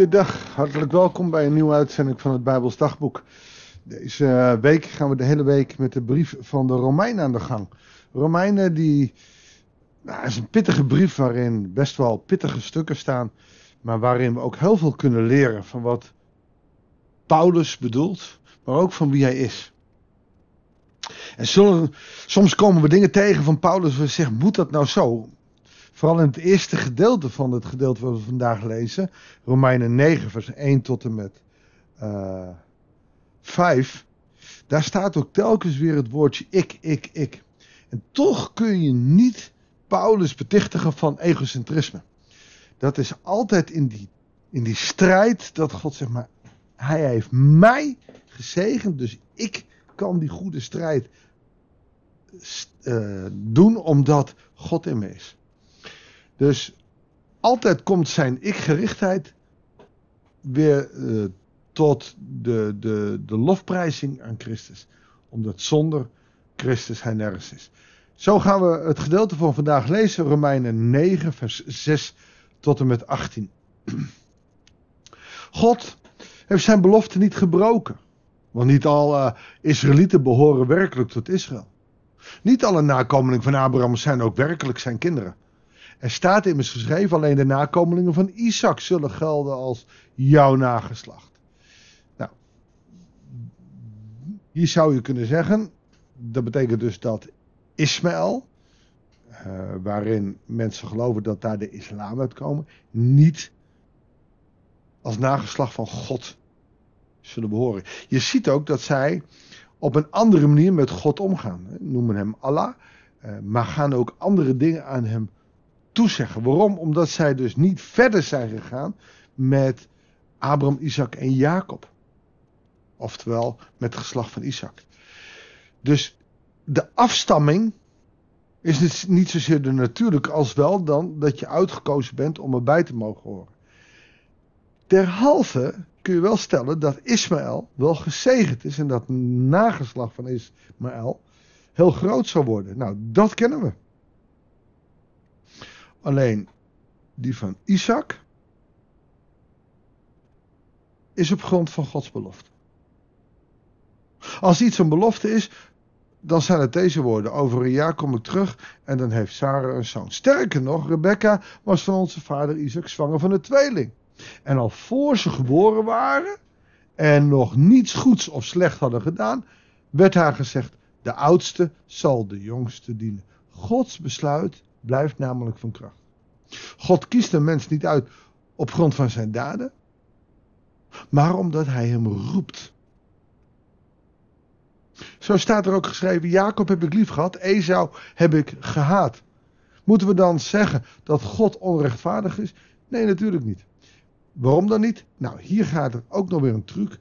Goeiedag, hartelijk welkom bij een nieuwe uitzending van het Bijbels Dagboek. Deze eh, week gaan we de hele week met de brief van de Romeinen aan de gang. Romeinen die, nou, is een pittige brief waarin best wel pittige stukken staan, maar waarin we ook heel veel kunnen leren van wat Paulus bedoelt, maar ook van wie hij is. En soms komen we dingen tegen van Paulus, we zeggen, moet dat nou zo? Vooral in het eerste gedeelte van het gedeelte wat we vandaag lezen, Romeinen 9, vers 1 tot en met uh, 5. Daar staat ook telkens weer het woordje ik, ik, ik. En toch kun je niet Paulus betichtigen van egocentrisme. Dat is altijd in die, in die strijd dat God zegt maar, hij heeft mij gezegend, dus ik kan die goede strijd uh, doen omdat God in me is. Dus altijd komt zijn ik-gerichtheid weer uh, tot de, de, de lofprijzing aan Christus. Omdat zonder Christus hij nergens is. Zo gaan we het gedeelte van vandaag lezen, Romeinen 9, vers 6 tot en met 18. God heeft zijn belofte niet gebroken. Want niet alle Israëlieten behoren werkelijk tot Israël. Niet alle nakomelingen van Abraham zijn ook werkelijk zijn kinderen. Er staat immers geschreven, alleen de nakomelingen van Isaac zullen gelden als jouw nageslacht. Nou, hier zou je kunnen zeggen, dat betekent dus dat Ismaël, uh, waarin mensen geloven dat daar de islam uitkomen, niet als nageslacht van God zullen behoren. Je ziet ook dat zij op een andere manier met God omgaan. Noemen hem Allah, uh, maar gaan ook andere dingen aan hem toezeggen. Waarom? Omdat zij dus niet verder zijn gegaan met Abraham, Isaac en Jacob. Oftewel met het geslacht van Isaac. Dus de afstamming is niet zozeer de natuurlijke als wel dan dat je uitgekozen bent om erbij te mogen horen. Derhalve kun je wel stellen dat Ismaël wel gezegend is en dat nageslag van Ismaël heel groot zal worden. Nou, dat kennen we. Alleen die van Isaac is op grond van Gods belofte. Als iets een belofte is, dan zijn het deze woorden. Over een jaar kom ik terug en dan heeft Sarah een zoon. Sterker nog, Rebecca was van onze vader Isaac zwanger van een tweeling. En al voor ze geboren waren en nog niets goeds of slecht hadden gedaan, werd haar gezegd: de oudste zal de jongste dienen. Gods besluit blijft namelijk van kracht. God kiest een mens niet uit op grond van zijn daden, maar omdat hij hem roept. Zo staat er ook geschreven: Jacob heb ik lief gehad, Esau heb ik gehaat. Moeten we dan zeggen dat God onrechtvaardig is? Nee, natuurlijk niet. Waarom dan niet? Nou, hier gaat er ook nog weer een truc.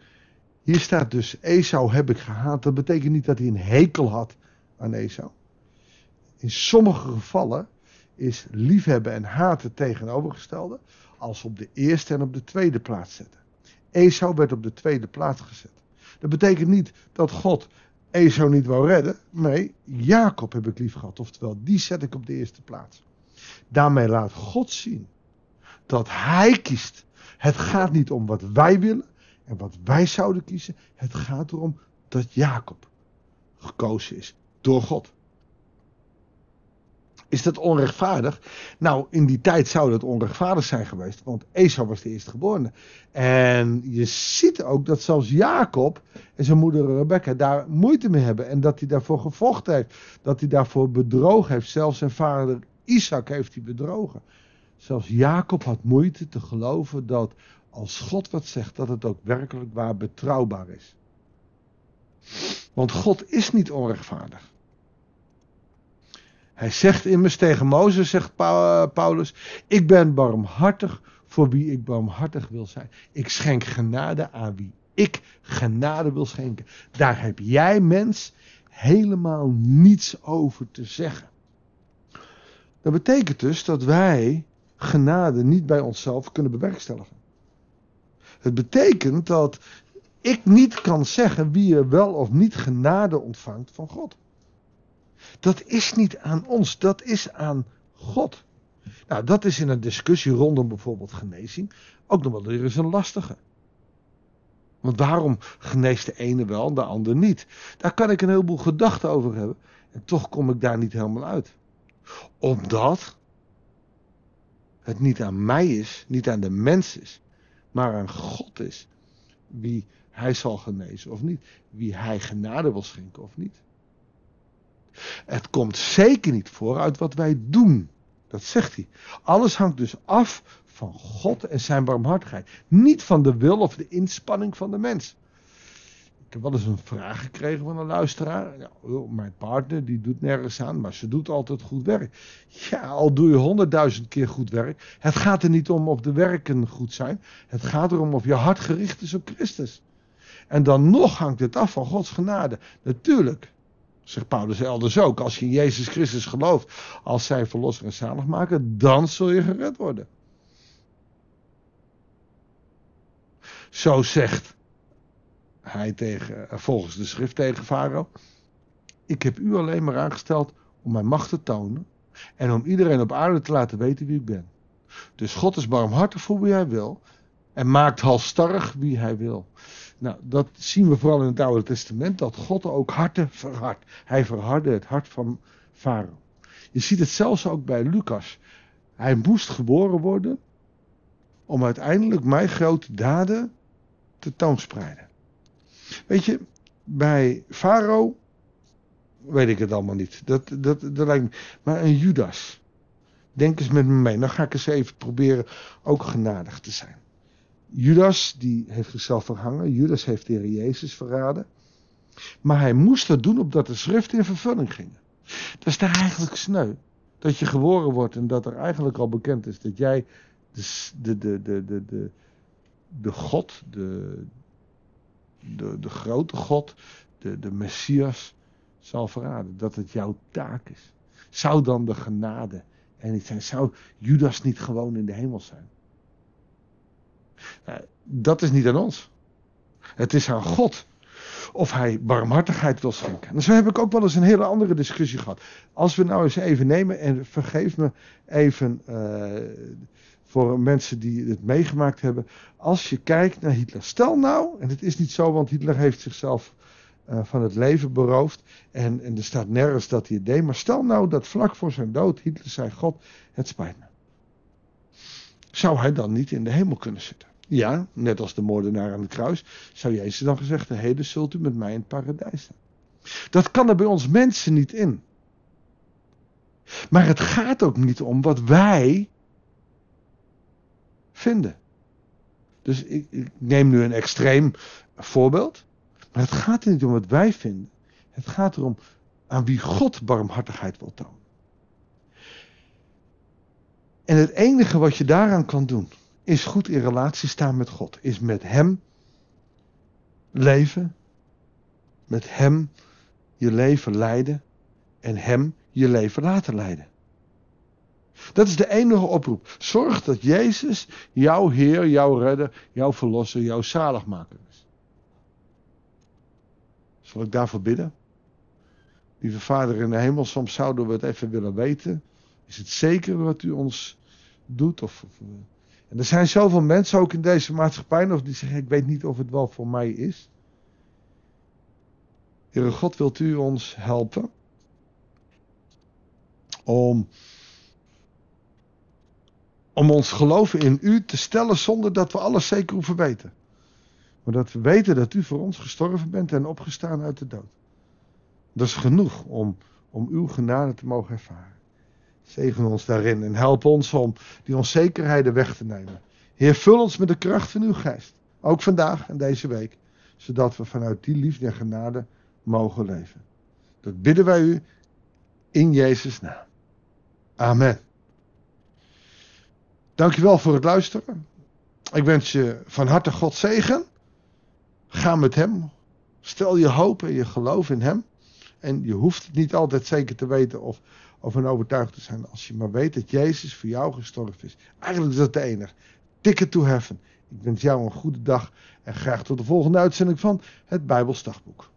Hier staat dus Esau heb ik gehaat. Dat betekent niet dat hij een hekel had aan Esau. In sommige gevallen is liefhebben en haten tegenovergestelde. Als op de eerste en op de tweede plaats zetten. Esau werd op de tweede plaats gezet. Dat betekent niet dat God Esau niet wou redden. Nee, Jacob heb ik lief gehad. Oftewel, die zet ik op de eerste plaats. Daarmee laat God zien dat hij kiest. Het gaat niet om wat wij willen en wat wij zouden kiezen. Het gaat erom dat Jacob gekozen is door God. Is dat onrechtvaardig? Nou, in die tijd zou dat onrechtvaardig zijn geweest, want Esau was de eerstgeborene. En je ziet ook dat zelfs Jacob en zijn moeder Rebecca daar moeite mee hebben en dat hij daarvoor gevochten heeft, dat hij daarvoor bedrogen heeft. Zelfs zijn vader Isaac heeft hij bedrogen. Zelfs Jacob had moeite te geloven dat als God wat zegt, dat het ook werkelijk waar betrouwbaar is. Want God is niet onrechtvaardig. Hij zegt immers tegen Mozes, zegt Paulus, ik ben barmhartig voor wie ik barmhartig wil zijn. Ik schenk genade aan wie ik genade wil schenken. Daar heb jij mens helemaal niets over te zeggen. Dat betekent dus dat wij genade niet bij onszelf kunnen bewerkstelligen. Het betekent dat ik niet kan zeggen wie er wel of niet genade ontvangt van God. Dat is niet aan ons, dat is aan God. Nou, dat is in een discussie rondom bijvoorbeeld genezing. ook nog wel eens een lastige. Want waarom geneest de ene wel en de ander niet? Daar kan ik een heleboel gedachten over hebben. En toch kom ik daar niet helemaal uit. Omdat het niet aan mij is, niet aan de mens is, maar aan God is. Wie hij zal genezen of niet. Wie hij genade wil schenken of niet. Het komt zeker niet voor uit wat wij doen. Dat zegt hij. Alles hangt dus af van God en zijn barmhartigheid. Niet van de wil of de inspanning van de mens. Ik heb wel eens een vraag gekregen van een luisteraar. Ja, mijn partner die doet nergens aan, maar ze doet altijd goed werk. Ja, al doe je honderdduizend keer goed werk. Het gaat er niet om of de werken goed zijn. Het gaat erom of je hart gericht is op Christus. En dan nog hangt het af van Gods genade. Natuurlijk, zegt Paulus elders ook. Als je in Jezus Christus gelooft als zijn verlosser en zaligmaker, dan zul je gered worden. Zo zegt hij tegen, eh, volgens de schrift tegen Farao. Ik heb u alleen maar aangesteld om mijn macht te tonen en om iedereen op aarde te laten weten wie ik ben. Dus God is barmhartig voor wie hij wil en maakt halstarrig wie hij wil. Nou, dat zien we vooral in het Oude Testament, dat God ook harten verhardt. Hij verhardde het hart van Farao. Je ziet het zelfs ook bij Lucas. Hij moest geboren worden om uiteindelijk mijn grote daden te toonspreiden. Weet je, bij Farao weet ik het allemaal niet. Dat, dat, dat lijkt me. Maar een Judas. Denk eens met me mee. Dan ga ik eens even proberen ook genadig te zijn. Judas, die heeft zichzelf verhangen. Judas heeft de Jezus verraden. Maar hij moest dat doen opdat de schrift in vervulling ging. Dat is daar eigenlijk sneu. Dat je geboren wordt en dat er eigenlijk al bekend is dat jij de, de, de, de, de, de, God, de, de, de grote God, de, de Messias zal verraden. Dat het jouw taak is. Zou dan de genade er niet zijn? Zou Judas niet gewoon in de hemel zijn? Nou, dat is niet aan ons. Het is aan God of hij barmhartigheid wil schenken. En zo heb ik ook wel eens een hele andere discussie gehad. Als we nou eens even nemen en vergeef me even uh, voor mensen die het meegemaakt hebben. Als je kijkt naar Hitler. Stel nou, en het is niet zo, want Hitler heeft zichzelf uh, van het leven beroofd. En, en er staat nergens dat hij het deed. Maar stel nou dat vlak voor zijn dood Hitler zei: God, het spijt me. Zou hij dan niet in de hemel kunnen zitten? Ja, net als de moordenaar aan het kruis, zou Jezus dan gezegd: Heden zult u met mij in het paradijs zijn. Dat kan er bij ons mensen niet in. Maar het gaat ook niet om wat wij vinden. Dus ik, ik, neem nu een extreem voorbeeld. Maar het gaat er niet om wat wij vinden. Het gaat erom aan wie God barmhartigheid wil tonen. En het enige wat je daaraan kan doen, is goed in relatie staan met God. Is met Hem leven, met Hem je leven leiden en Hem je leven laten leiden. Dat is de enige oproep. Zorg dat Jezus jouw Heer, jouw Redder, jouw Verlosser, jouw Zaligmaker is. Zal ik daarvoor bidden? Lieve Vader in de hemel, soms zouden we het even willen weten. Is het zeker wat u ons doet? Of, of, en er zijn zoveel mensen ook in deze maatschappij nog die zeggen: Ik weet niet of het wel voor mij is. Heere God, wilt u ons helpen om om ons geloven in u te stellen zonder dat we alles zeker hoeven weten. Maar dat we weten dat u voor ons gestorven bent en opgestaan uit de dood. Dat is genoeg om, om uw genade te mogen ervaren. Zegen ons daarin en help ons om die onzekerheden weg te nemen. Heer, vul ons met de kracht van uw geest. Ook vandaag en deze week. Zodat we vanuit die liefde en genade mogen leven. Dat bidden wij u in Jezus' naam. Amen. Dankjewel voor het luisteren. Ik wens je van harte God zegen. Ga met Hem. Stel je hoop en je geloof in Hem. En je hoeft het niet altijd zeker te weten of, of een overtuigd te zijn. Als je maar weet dat Jezus voor jou gestorven is. Eigenlijk is dat de enige. Ticket to heaven. Ik wens jou een goede dag en graag tot de volgende uitzending van het Bijbelsdagboek.